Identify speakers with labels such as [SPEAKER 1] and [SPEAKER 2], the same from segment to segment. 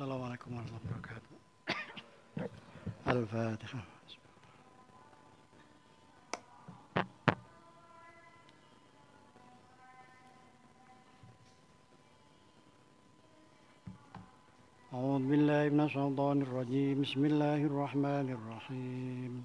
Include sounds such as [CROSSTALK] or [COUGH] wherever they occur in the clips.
[SPEAKER 1] السلام عليكم ورحمة الله وبركاته. الفاتحة أعوذ بالله من الشيطان الرجيم. بسم الله الرحمن الرحيم.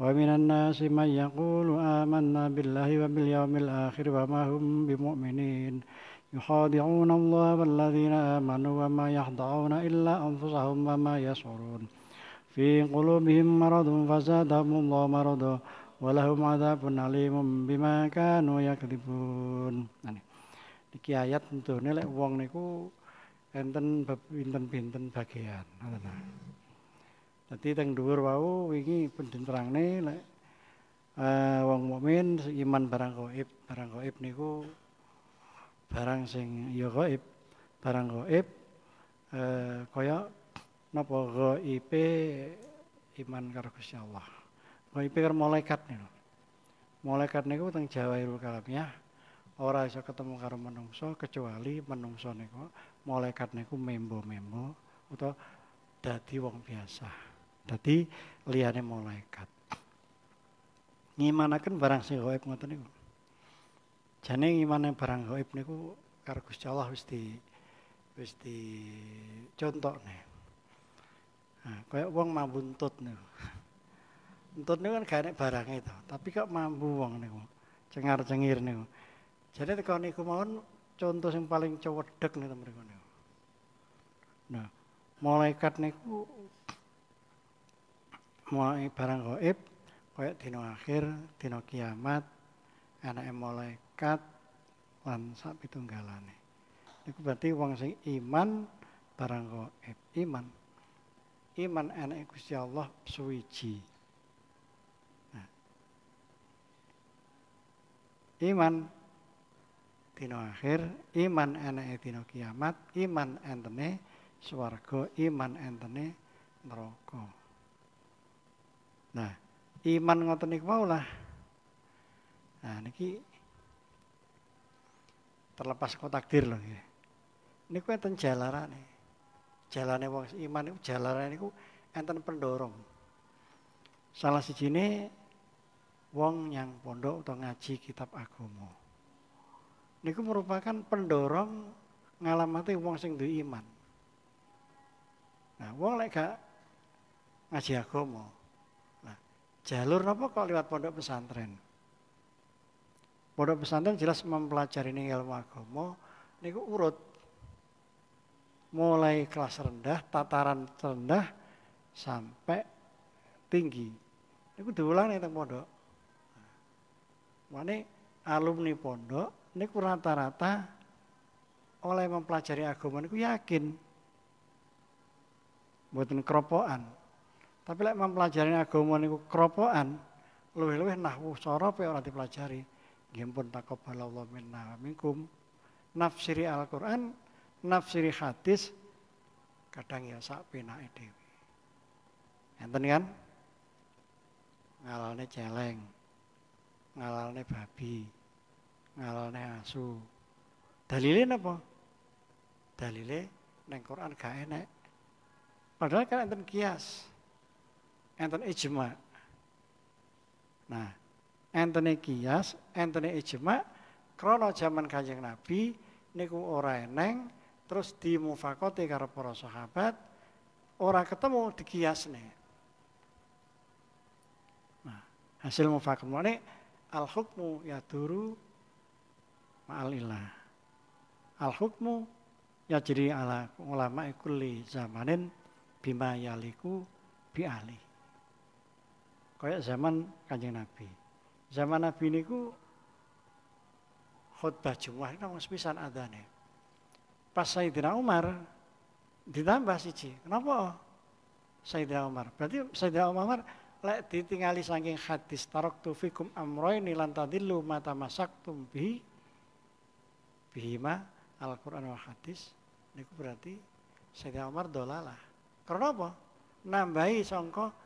[SPEAKER 1] ومن الناس من يقول آمنا بالله وباليوم الآخر وما هم بمؤمنين يخادعون الله والذين آمنوا وما يخدعون إلا أنفسهم وما يشعرون في قلوبهم مرض فزادهم الله مرضا ولهم عذاب أليم بما كانوا يكذبون nah, Iki ayat tentunya lek wong niku enten pinten-pinten bagian. Dadi teng dhuwur wau wingi pun diterangne lek uh, wong mukmin iman barang gaib, barang gaib niku barang sing ya gaib, barang gaib uh, kaya napa gaib iman karo Gusti Allah. Gaib karo malaikat niku. Malaikat niku teng Jawairul Kalamiyah ora iso ketemu karo menungso kecuali menungso niku malaikat niku membo-membo utawa dadi wong biasa. Dadi liyane malaikat. Ngimanaken barang sing gaib ngoten niku. Jane ngimane barang gaib niku karo Gusti Allah wis di wis di contokne. Nah, kayak wong mampu ntut niku. [LAUGHS] Ntut niku kan gak barang itu, tapi kok mampu wong niku. Cengar-cengir niku. Jadi tekan niku mawon contoh yang paling cewedek nih teman teman Nah, malaikat niku mulai barang gaib kayak dino akhir, dino kiamat, anak malaikat lan sak pitunggalane. Niku berarti wong sing iman barang gaib, iman. Iman anak Gusti Allah suwiji. Nah. Iman dino akhir, iman enake dino kiamat, iman entene swarga, iman entene neraka. Nah, iman ngoten niku lah. Nah, niki terlepas kok takdir loh ya. Niku enten jalarane. Jalane wong iman niku jalarane niku enten pendorong. Salah sijine wong yang pondok atau ngaji kitab agama. Niku merupakan pendorong ngalamati wong sing duwe iman. Nah, wong lek gak ngaji agama. Jalur napa kok lewat pondok pesantren? Pondok pesantren jelas mempelajari ini ilmu agama niku urut. Mulai kelas rendah, tataran rendah sampai tinggi. Niku diulang nih pondok. Mane alumni pondok niku rata-rata oleh mempelajari agama niku yakin mboten keropokan. Tapi lek mempelajari agama niku keropokan, luwih-luwih nahwu cara pe ora dipelajari. Nggih pun taqabbalallahu minna minkum. Nafsiri Al-Qur'an, nafsiri hadis kadang ya sak penake dhewe. Enten kan? Ngalalne celeng. Ngalalne babi. Ngalalne asu. Dalile napa? Dalile neng Quran gak enek. Padahal kan enten kias. Enten ijma. Nah, entene kias, entene ijma, krana jaman Kanjeng Nabi niku ora eneng terus dimufakoti karo para sahabat ora ketemu di kiasne. Nah, hasil mufakat mana al hukmu yaduru ma'al ilah. Al hukmu ya jadi ala ulama kulli zamanin bima yaliku bi ali. Kayak zaman Kanjeng Nabi. Zaman Nabi niku khutbah Jumat itu pisan adane. Pas Sayyidina Umar ditambah siji. Kenapa? Sayyidina Umar. Berarti Sayyidina Umar lek ditingali saking hadis taraktu fikum amroini lan mata masaktum bi bihima Al-Qur'an wa hadis niku berarti Sayyidina Umar dolalah. Karena apa? Nambahi sangka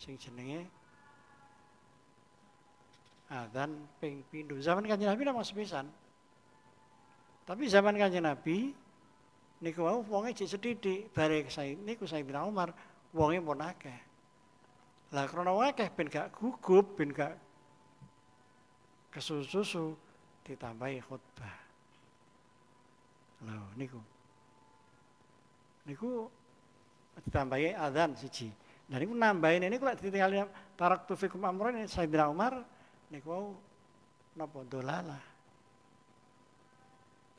[SPEAKER 1] sing jenenge adzan ping pindho. Zaman Kanjeng Nabi namung sepisan. Tapi zaman Kanjeng Nabi niku wau wonge cek sedidik bare saya niku Sayyidina Umar wonge pun akeh. Lah krana akeh ben gak gugup, ben gak kesusu ditambahi khutbah. Lho niku. Niku ditambahi adzan siji. Nah niku nambahin ini kalau ditinggal tarak tufikum amron Sayyidina Umar niku wau napa dolalah.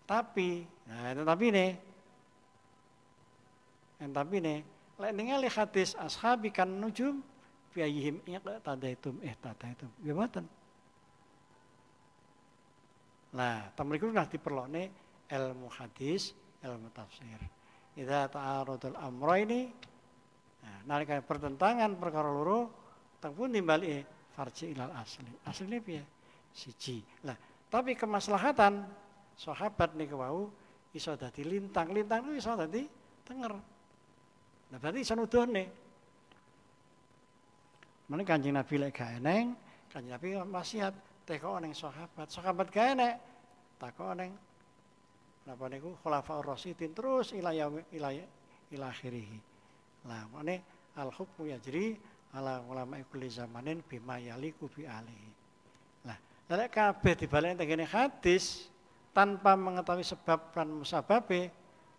[SPEAKER 1] Tapi, nah itu tapi nih, yang tapi nih, lek ningali hadis ashabi kan nujum fi ayyihim tadaitum eh tadaitum. Ya mboten. Nah, tamriku nah diperlokne ilmu hadis, ilmu tafsir. Idza ta'arudul amro ini nah, nalika pertentangan perkara loro teng pun timbali farji ilal asli. Asline piye? Siji. Lah, tapi kemaslahatan sahabat niku wau iso dadi lintang. Lintang itu iso dadi tenger. Nah, berarti iso nuduhne. Mana kanjeng Nabi lek gak eneng, kanjeng Nabi wasiat teko ning sahabat. Sahabat gak enek, takok ning napa niku khulafaur rasyidin terus ila yaum ila ila akhirih. Lah, mane al hukmu yajri ala ulama kulli zamanin bima yaliku bi alihi. Lah, lek kabeh dibalik tengene hadis tanpa mengetahui sebab dan musababe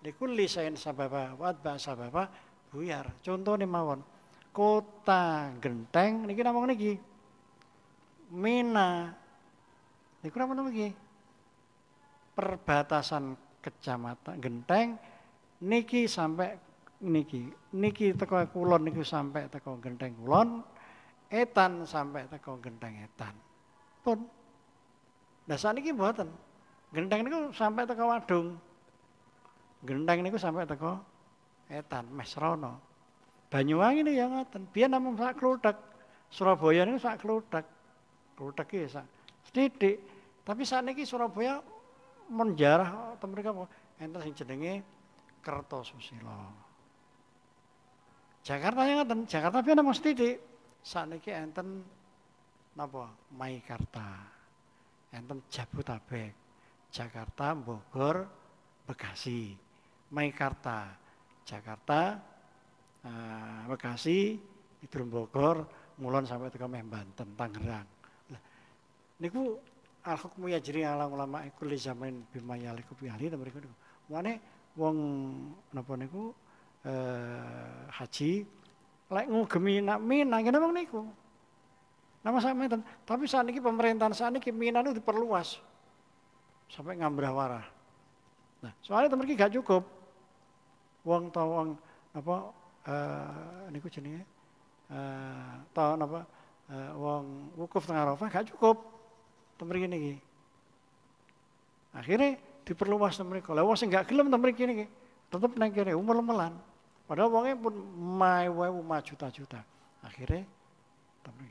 [SPEAKER 1] likulli sayin sababa wa atba sababa buyar. Contoh nih mawon kota genteng niki namung niki Mina niku napa niki perbatasan kecamatan genteng niki sampai niki niki teko kulon niku sampai teko genteng kulon etan sampai teko genteng etan pun dasar niki buatan genteng niku sampai teko wadung genteng niku sampai teko etan mesrono Banyuwangi ini yang ngaten. Biar namung sak kluthek. Surabaya ini sak kluthek. Kluthek iki sak sithik. Tapi saat ini Surabaya menjarah atau mereka enten sing jenenge Kertosusilo. Jakarta yang ngaten, Jakarta biar namung sithik. Saat ini enten napa? Maikarta. Enten Jabotabek. Jakarta, Bogor, Bekasi. Maikarta. Jakarta, uh, Bekasi, Idrum Bogor, Mulon sampai ke Meh Banten, Tangerang. Nah, niku al hukmu yajri ala ulama iku li zaman bima yaliku bi ahli mriku niku. Mane wong napa niku eh, haji lek ngugemi nak Mina ngene wong niku. Nama sama Tapi saat ini pemerintahan saat ini Mina itu diperluas sampai ngambrah warah. Nah, soalnya temen gak cukup. Wong tau wong apa uh, niku jenenge uh, tahun apa uh, wong wukuf tengah Arafah gak cukup temriki niki. Akhirnya diperluas mereka. Lah wong sing gak gelem temriki niki tetep nang kene umel-umelan. Padahal wongnya pun mai wae juta-juta. Akhirnya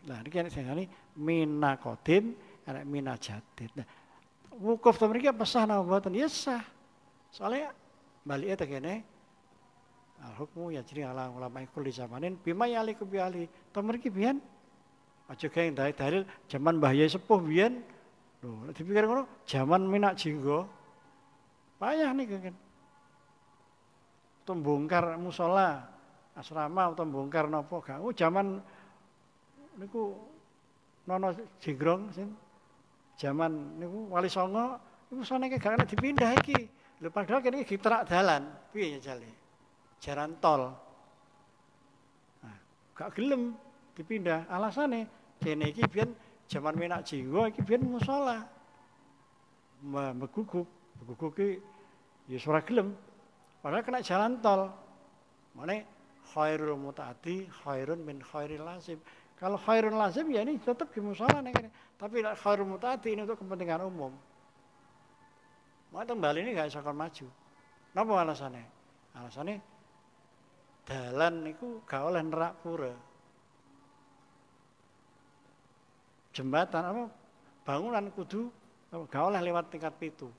[SPEAKER 1] Lah niki ana sing mina kodim, ana mina jadid. Nah, wukuf temriki apa sah napa mboten? Ya sah. Soalnya balik eta kene al hukmu yajri ala ulama ikul di zamanin bima yaliku bi ahli to mriki biyen aja gawe dalil dalil zaman Mbah Yai sepuh biyen lho dipikir ngono zaman minak jinggo payah nih kan bongkar musola asrama atau nopo gak oh zaman niku nono jinggrong sin zaman niku wali songo niku saneke gak kena dipindah iki lho padahal kene iki terak dalan piye ya jale jalan tol. Nah, gak gelem dipindah. Alasannya kene iki biyen zaman menak jiwa iki biyen musala. Meguguk, meguguk iki ya ora gelem. Padahal kena jalan tol. Mane khairul mutaati khairun min khairil lazim. Kalau khairun lazim ya ini tetap di musala nih. Tapi khairul mutaati ini untuk kepentingan umum. Mau kembali ini gak bisa maju. Napa alasannya? Alasannya dalan niku gak oleh nerak pura. Jembatan apa bangunan kudu gak oleh lewat tingkat pitu.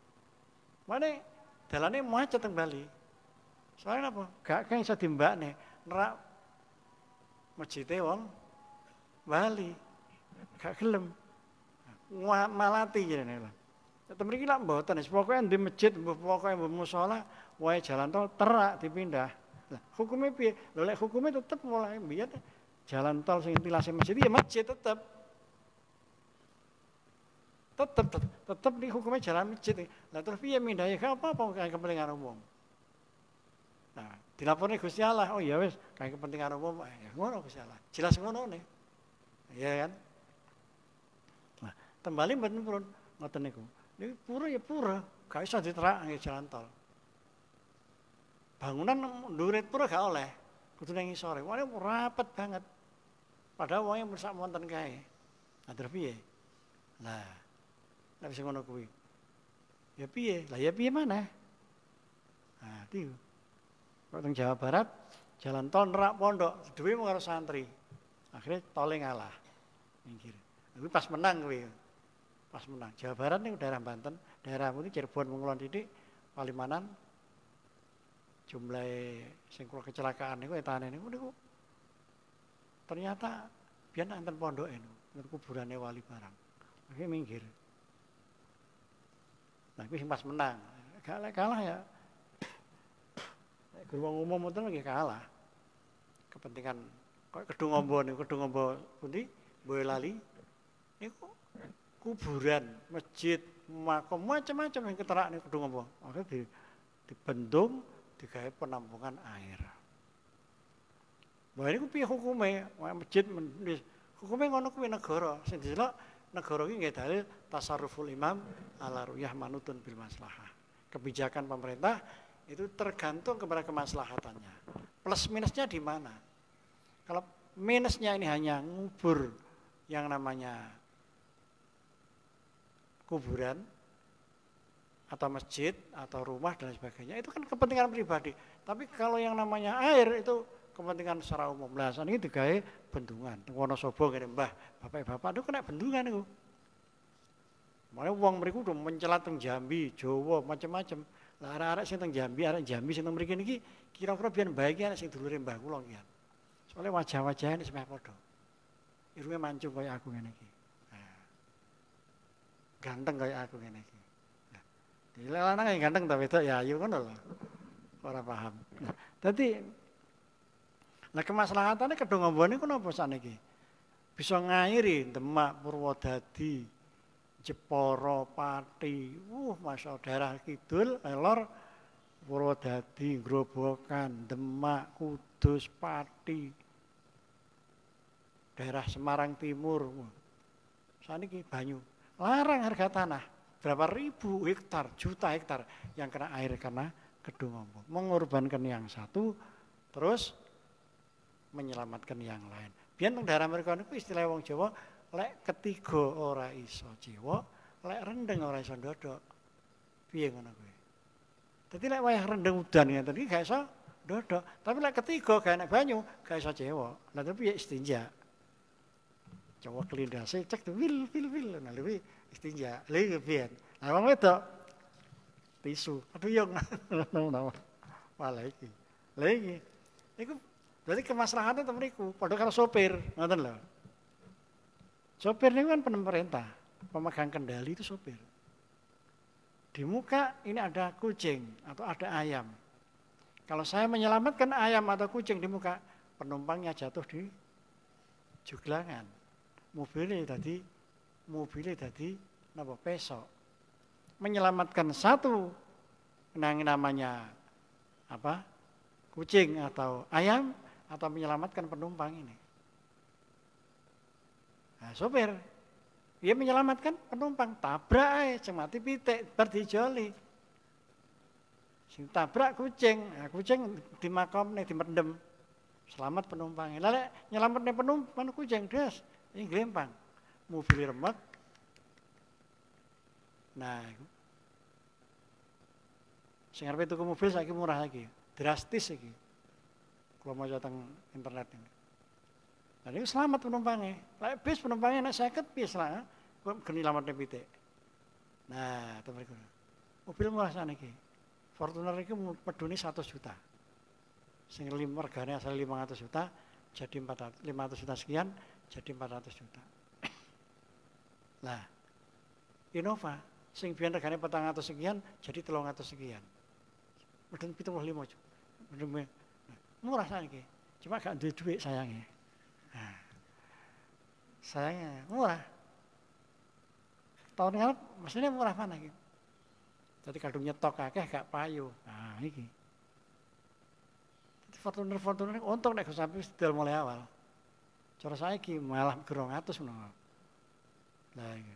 [SPEAKER 1] Mana dalane macet teng Bali. Soalnya apa? Gak kan iso dimbakne nerak masjid wong Bali. Gak gelem. Malati jane lah. Tetep mriki lak mboten, pokoke di masjid, pokoke musala, wae jalan tol terak dipindah. Lah, hukumnya piye? Lha lek hukume tetep mulai biyen jalan tol sing tilase masjid ya masjid tetep. Tetep tetep, tetep di hukumnya jalan masjid. Lah terus piye mindahe gak apa-apa kepentingan umum. Nah, dilapornya Gusti Allah, oh ya wis kayak kepentingan umum, ya ngono Gusti Allah. Jelas ngono nih. Iya kan? Nah, kembali mboten purun ngoten niku. Ini pura ya pura, gak iso diterak jalan tol. Bangunan ndurit pura gak oleh, kudu nang sore. Wah, rapat banget. Padahal wong yang bersak wonten kae. Nah, piye? Nah, nek bisa ngono kuwi. Ya piye? Lah ya piye mana? Nah, itu. Teng Jawa Barat, jalan tol nerak pondok, duwe mau karo santri. Akhirnya tole ngalah. Minggir. Tapi pas menang kuwi pas menang. Jawa Barat nih daerah Banten, daerah ini Cirebon mengulon didik, Palimanan, jumlah sing kecelakaan niku etane niku niku ternyata biar nanten pondok ini, niku kuburannya wali barang. Akhirnya minggir. Nah, itu pas menang. Kalah kalah ya. Guru umum itu lagi kalah. Kepentingan kok kedung ombo nih, kedung ombo pundi, Boyolali. Niku kuburan, masjid, makam macam-macam yang keterak nih kudu ngomong. Akhirnya di, dibendung, digawe penampungan air. Wah ini piye hukumnya, masjid hukumnya ngono kuwi negara. Sing negara iki nggih dalil tasarruful imam ala ruyah manutun bil maslahah. Kebijakan pemerintah itu tergantung kepada kemaslahatannya. Plus minusnya di mana? Kalau minusnya ini hanya ngubur yang namanya kuburan atau masjid atau rumah dan sebagainya itu kan kepentingan pribadi. Tapi kalau yang namanya air itu kepentingan secara umum. Lah ini digawe bendungan. Wonosobo ngene Mbah, bapak-bapak itu kena bendungan itu. Makanya uang mereka udah mencelat Jambi, Jawa, macam-macam. Lah arek-arek sing teng Jambi, arek Jambi sing teng mriki niki kira-kira biyen baik ya sing dulure Mbah kula kian. Soalnya wajah-wajahnya semeh padha. Irunge mancung kaya aku ngene iki ganteng kayak aku ngene iki. Nah, di lanang yang ganteng tapi itu ya ayu ngono lho. Ora paham. Nah, dadi Nah kemaslahatannya kedua ngombone ku napa saniki? Bisa ngairi Demak, Purwodadi, Jepara, Pati. Uh, masa daerah kidul, elor Purwodadi, Grobogan, Demak, Kudus, Pati. Daerah Semarang Timur. Saniki banyu Larang harga tanah. Berapa ribu hektar, juta hektar yang kena air karena kedung ombong. Mengorbankan yang satu, terus menyelamatkan yang lain. Biar daerah mereka itu istilah wong Jawa, lek ketiga ora iso jiwa, lek rendeng ora iso ndodok. Piye ngono kuwi? Dadi lek wayah rendeng udan ngeten iki gak iso ndodok, tapi lek ketiga gak enak banyu, gak iso jiwa. Lah tapi piye istinja? Jawa kelindase cek wil wil wil. Nah lebih istinja lebih biar nah wong wedok tisu. Aduh yang nama malah iki. Lagi iku berarti kemaslahatan temen iku padha karo sopir ngoten lho sopir ini kan pemerintah pemegang kendali itu sopir. Di muka ini ada kucing atau ada ayam. Kalau saya menyelamatkan ayam atau kucing di muka penumpangnya jatuh di juglangan. Mobilnya tadi mobilnya tadi napa pesok. Menyelamatkan satu yang namanya apa kucing atau ayam atau menyelamatkan penumpang ini nah sopir dia menyelamatkan penumpang tabrak ae cemati pitik berdijoli sing tabrak kucing nah, kucing di nih dimendem selamat penumpangnya lalu nyelamatnya penumpang kucing des ini gelempang. Mobil remek. Nah, sing arep tuku mobil saiki murah lagi. Drastis iki. Kalau mau tentang internet ini. Jadi selamat penumpangnya. Lek bis penumpangnya nek seket bis lah. Kok geni lamat pitik. Nah, teman Mobil murah saniki. Fortuner iki medune 100 juta. Sing lim regane asal 500 juta jadi 400 500 juta sekian jadi 400 juta. [COUGHS] Nah, Innova sing biyen regane 400 sekian jadi 300 sekian. Medun 75 juta. Murah saniki. Cuma gak duwe duit sayangnya. Nah, sayangnya murah. Tahun ngarep mestinya murah mana gitu. Jadi kadung nyetok akeh gak payu. Nah, iki. Fortuner Fortuner untung nek sampai sedal mulai awal. Cara saiki malah 200 ngono. Lah iki.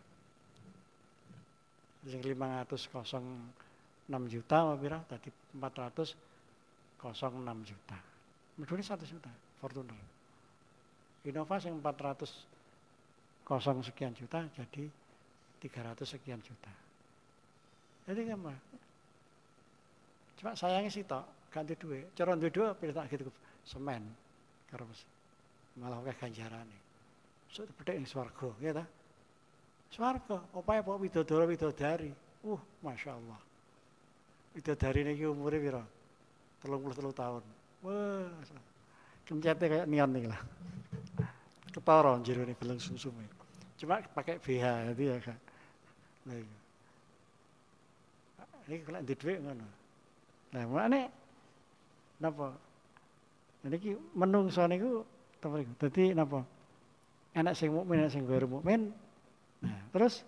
[SPEAKER 1] Sing 500 kosong 6 juta apa pira tadi 400 kosong 6 juta. Medune 1 juta Fortuner. Innova yang 400 kosong sekian juta jadi 300 sekian juta. Jadi apa? Cuma sayangnya sih tok ganti duit. Cara duit dua pilih tak gitu semen karo malah kayak ganjarane. So pedek ing swarga, ya ta? Swarga, opae apa widodara widodari. Uh, Masya Allah. Widodari niki umure pira? 33 tahun. Wah, kencete kayak neon nih lah ketara jerone beleng susume. Cuma pakai BH itu ya Kak. Nah, iya. Ini kalau di duit ngono. Nah, mana napa? Niki menungso niku apa niku? Dadi napa? Enak sing mukmin, enak sing ghair mukmin. Nah, terus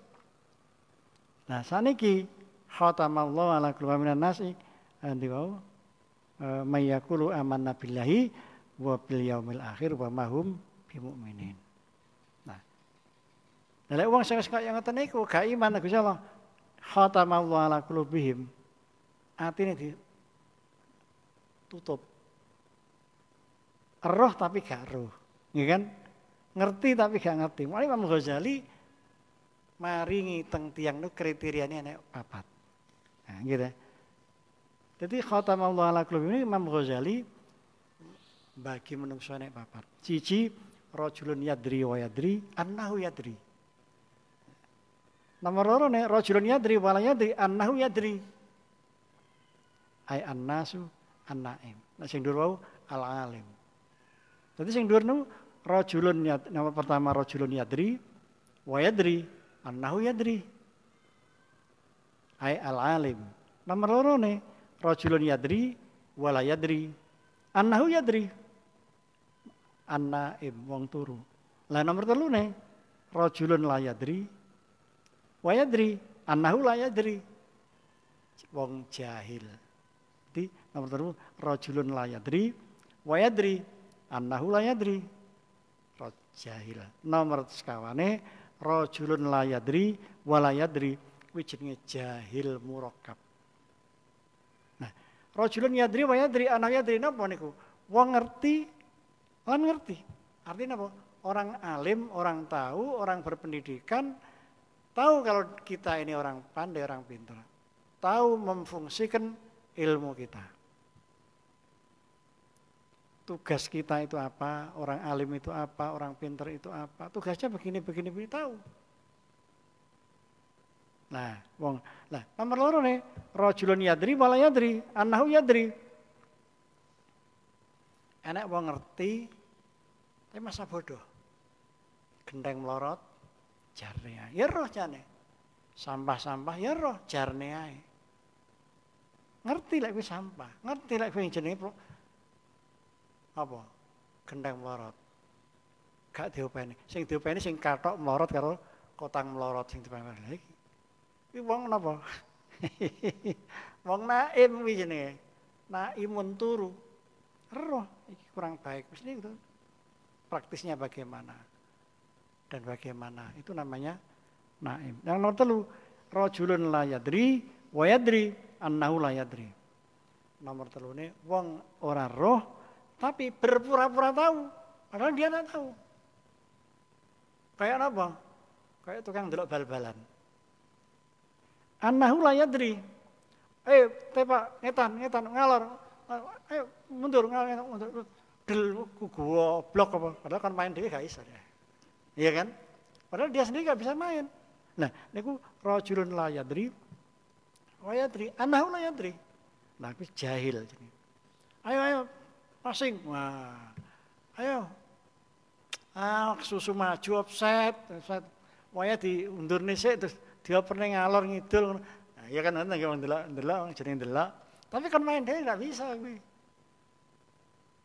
[SPEAKER 1] Nah, saniki khatamallahu ala kulli minan nasi andi wau eh, mayakulu amanna billahi wa bil yaumil akhir wa mahum bimukminin. Nah. Lek wong sing kaya ngoten niku gak iman Gusti Allah. Khatamallahu ala qulubihim. Atine tutup. Roh tapi gak roh. Ya kan? Ngerti tapi gak ngerti. Mulai Imam Ghazali maringi teng tiang nu kriterianya nek papat. Nah, gitu. Jadi khatamallahu ala qulubihim ini Imam Ghazali bagi menungso nek papat. Cici rajulun yadri wa yadri annahu yadri. Nomor loro nek rajulun yadri wa la yadri annahu yadri. Ai annasu annaim. Nah sing dhuwur wau al alim. Dadi sing dhuwur nu rajulun yad, nama pertama rajulun yadri wa yadri annahu yadri. Ai al alim. Nomor loro ne rajulun yadri wa la yadri annahu yadri annaim wong turu. Lah nomor telu nih, rojulun layadri, wayadri, annahu layadri, wong jahil. Jadi nomor telu, rojulun layadri, wayadri, annahu layadri, roj jahil. Nomor sekawane, rojulun layadri, walayadri, wijinge jahil murakkab. Nah, rojulun yadri, wayadri, annahu yadri, napa niku? Wong ngerti Kan ngerti. Artinya apa? Orang alim, orang tahu, orang berpendidikan, tahu kalau kita ini orang pandai, orang pintar. Tahu memfungsikan ilmu kita. Tugas kita itu apa, orang alim itu apa, orang pintar itu apa. Tugasnya begini, begini, begini, tahu. Nah, wong, nah, nomor loro nih, rojulun yadri, wala yadri, anahu yadri. Enak wong ngerti, tapi masa bodoh. Genteng melorot, jarne Ya roh jane. Sampah-sampah ya roh jarne ae. Ngerti lek kuwi sampah, ngerti lek kuwi jenenge apa? Genteng melorot. Gak diopeni. Sing diopeni sing katok melorot karo kotang melorot sing diopeni lagi. Kuwi wong napa? [LAUGHS] wong naim kuwi jenenge. Naimun turu. Roh iki kurang baik. Mesti itu praktisnya bagaimana dan bagaimana itu namanya naim. Yang nomor telu rojulun la yadri wa yadri annahu la yadri. Nomor telu ini wong orang roh tapi berpura-pura tahu padahal dia tidak tahu. Kayak apa? Kayak tukang delok bal-balan. Annahu la yadri. Eh, tepak, ngetan, ngetan, ngalor. Ayo mundur, ngalor, mundur. del blok apa. Padahal kan main dia bisa ya. Iya kan? Padahal dia sendiri gak bisa main. Nah, niku rajulun la yadri wa yadri anahu la yadri. Nah, aku jahil. Ayo ayo pasing. Wah. Ayo. Ah, susu maju offset, offset. Waya diundur sik terus dia pernah ngalor ngidul. Nah, iya kan nanti nggak ndelok ndelok jadi ndelok. Tapi kan main dia nggak bisa gue.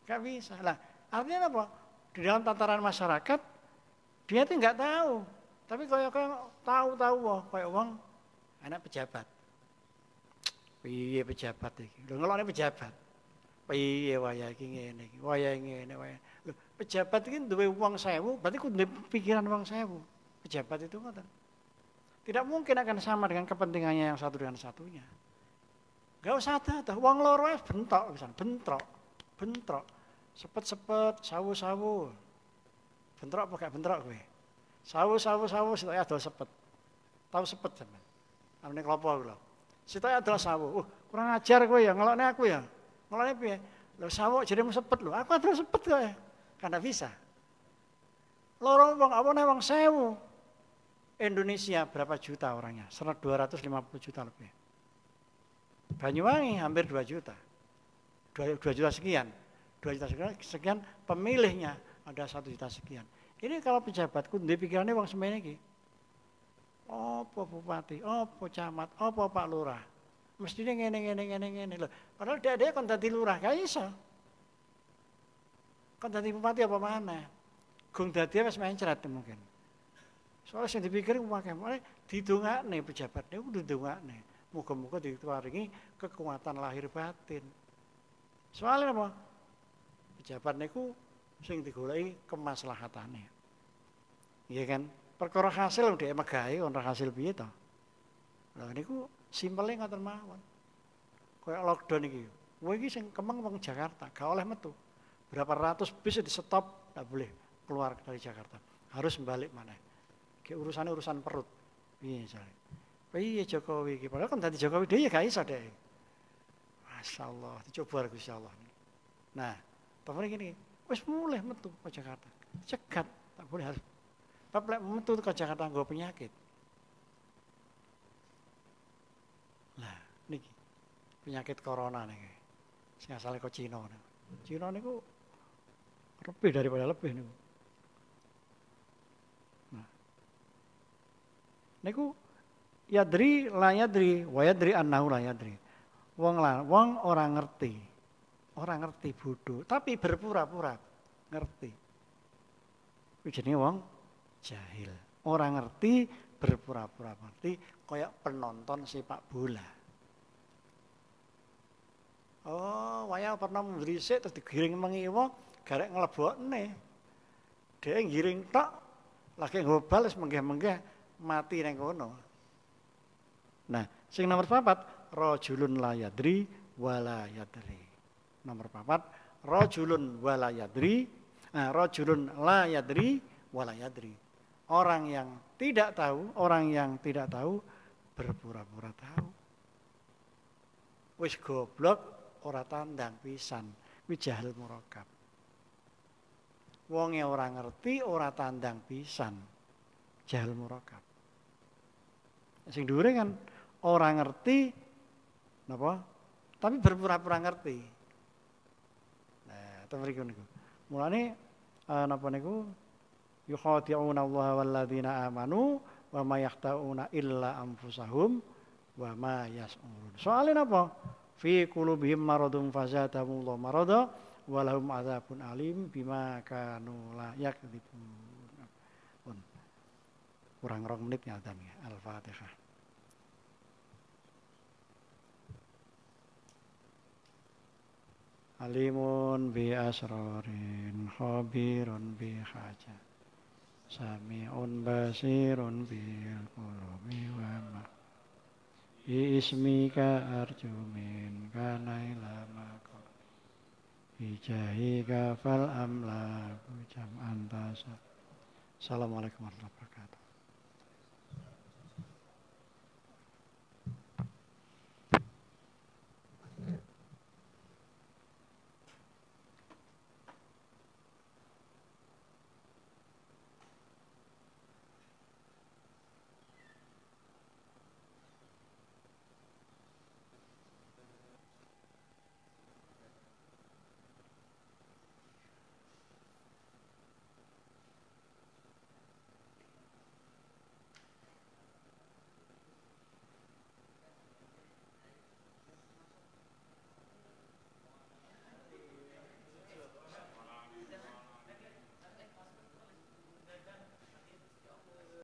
[SPEAKER 1] Nggak bisa. Lah, artinya apa? Di dalam tataran masyarakat dia tuh nggak tahu. Tapi kayak kayak tahu-tahu wah kayak uang anak pejabat. Piye pejabat iki? Lho ngelokne pejabat. Piye waya iki ngene iki? Waya ngene waya. Lho pejabat iki duwe uang sewu, berarti kudu pikiran uang sewu. Pejabat itu ngoten. Tidak mungkin akan sama dengan kepentingannya yang satu dengan satunya. Gak usah ada, ada. uang loro misalnya bentrok, bentrok, sepet-sepet, sawu-sawu, bentrok apa gak bentrok gue? Sawu, sawu, sawu, sitok ada sepet. Tahu sepet sama. Amne klopo lho. Sitok adalah sawu. Uh, kurang ajar gue ya, ngelokne aku ya. Ngelokne piye? Lho sawu jadi sepet lho. Aku adalah sepet gue. Karena bisa. Lorong wong apa nih wong sewu. Indonesia berapa juta orangnya? 250 juta lebih. Banyuwangi hampir 2 juta. 2, 2 juta sekian. 2 juta sekian, sekian pemilihnya ada 1 juta sekian. Ini kalau pejabatku di pikirannya wong semene iki. Apa bupati, apa camat, apa Pak Lurah. Mestinya ngene ngene ngene ngene loh. Padahal dia dia kon dadi lurah, gak iso. Kon dadi bupati apa mana? Gung dadi wis main cerat mungkin. Soalnya sing dipikir pakai mulai nih pejabat niku didongakne. Muga-muga dituaringi kekuatan lahir batin. Soalnya apa? Pejabat niku sing digoleki kemaslahatane. Iya kan? Perkara hasil dhek megahe ora hasil piye to? Lah niku simpele ngoten mawon. Kayak lockdown iki. Kowe iki sing kemeng wong Jakarta, gak oleh metu. Berapa ratus bis di stop, gak boleh keluar dari Jakarta. Harus balik mana? Kayak urusan urusan perut. Iya misalnya. Iya Jokowi iki. Padahal kan tadi Jokowi dia ya gak iso deh. Masya Allah, dicoba Gusti Allah. Nah, temen gini, wes mulai metu ke Jakarta. Cegat, tak boleh harus. Tapi metu ke Jakarta gue penyakit. Nah, niki penyakit corona nih. Sing asale kok Cina. Cina niku lebih daripada lebih nih. niku yadri la yadri wa yadri annahu la yadri. Wong lah, wong orang ngerti. Orang ngerti bodoh, tapi berpura-pura ngerti. Jadi wong jahil. Orang ngerti berpura-pura ngerti kayak penonton sepak bola. Oh, waya pernah memberi sik terus digiring mengiwa, garek nglebokne. Dia ngiring tok, lagi ngobal wis menggah-menggah mati neng kono. Nah, sing nomor papat rajulun la yadri wala yadri. Nomor papat rajulun wala yadri, nah, rajulun la yadri wala yadri. Orang yang tidak tahu, orang yang tidak tahu berpura-pura tahu. Wis goblok ora tandang pisan, kuwi jahil murakab. Wonge ora ngerti ora tandang pisan. Jahil murakab. Sing dhuwure kan orang ngerti napa? Tapi berpura-pura ngerti. To mriku niku. Mulane uh, napa niku yukhati'una Allah walladzina amanu wa ma yakhtauna illa anfusahum wa ma yas'urun. Soalnya napa? Fi qulubihim maradun fazadahumullahu marada wa lahum adzabun alim bima kanu la yakdzibun kurang rong menit ngaten Al-Fatihah. Alimun bi asrarin khabirun bi haja. Sami'un basirun bil qulubi wa ma. Bi ismika arjumin kana ilama Bijahika fal amla jam antasa Assalamualaikum warahmatullahi wabarakatuh